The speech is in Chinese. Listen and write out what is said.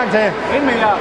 单车。你 mình ạ.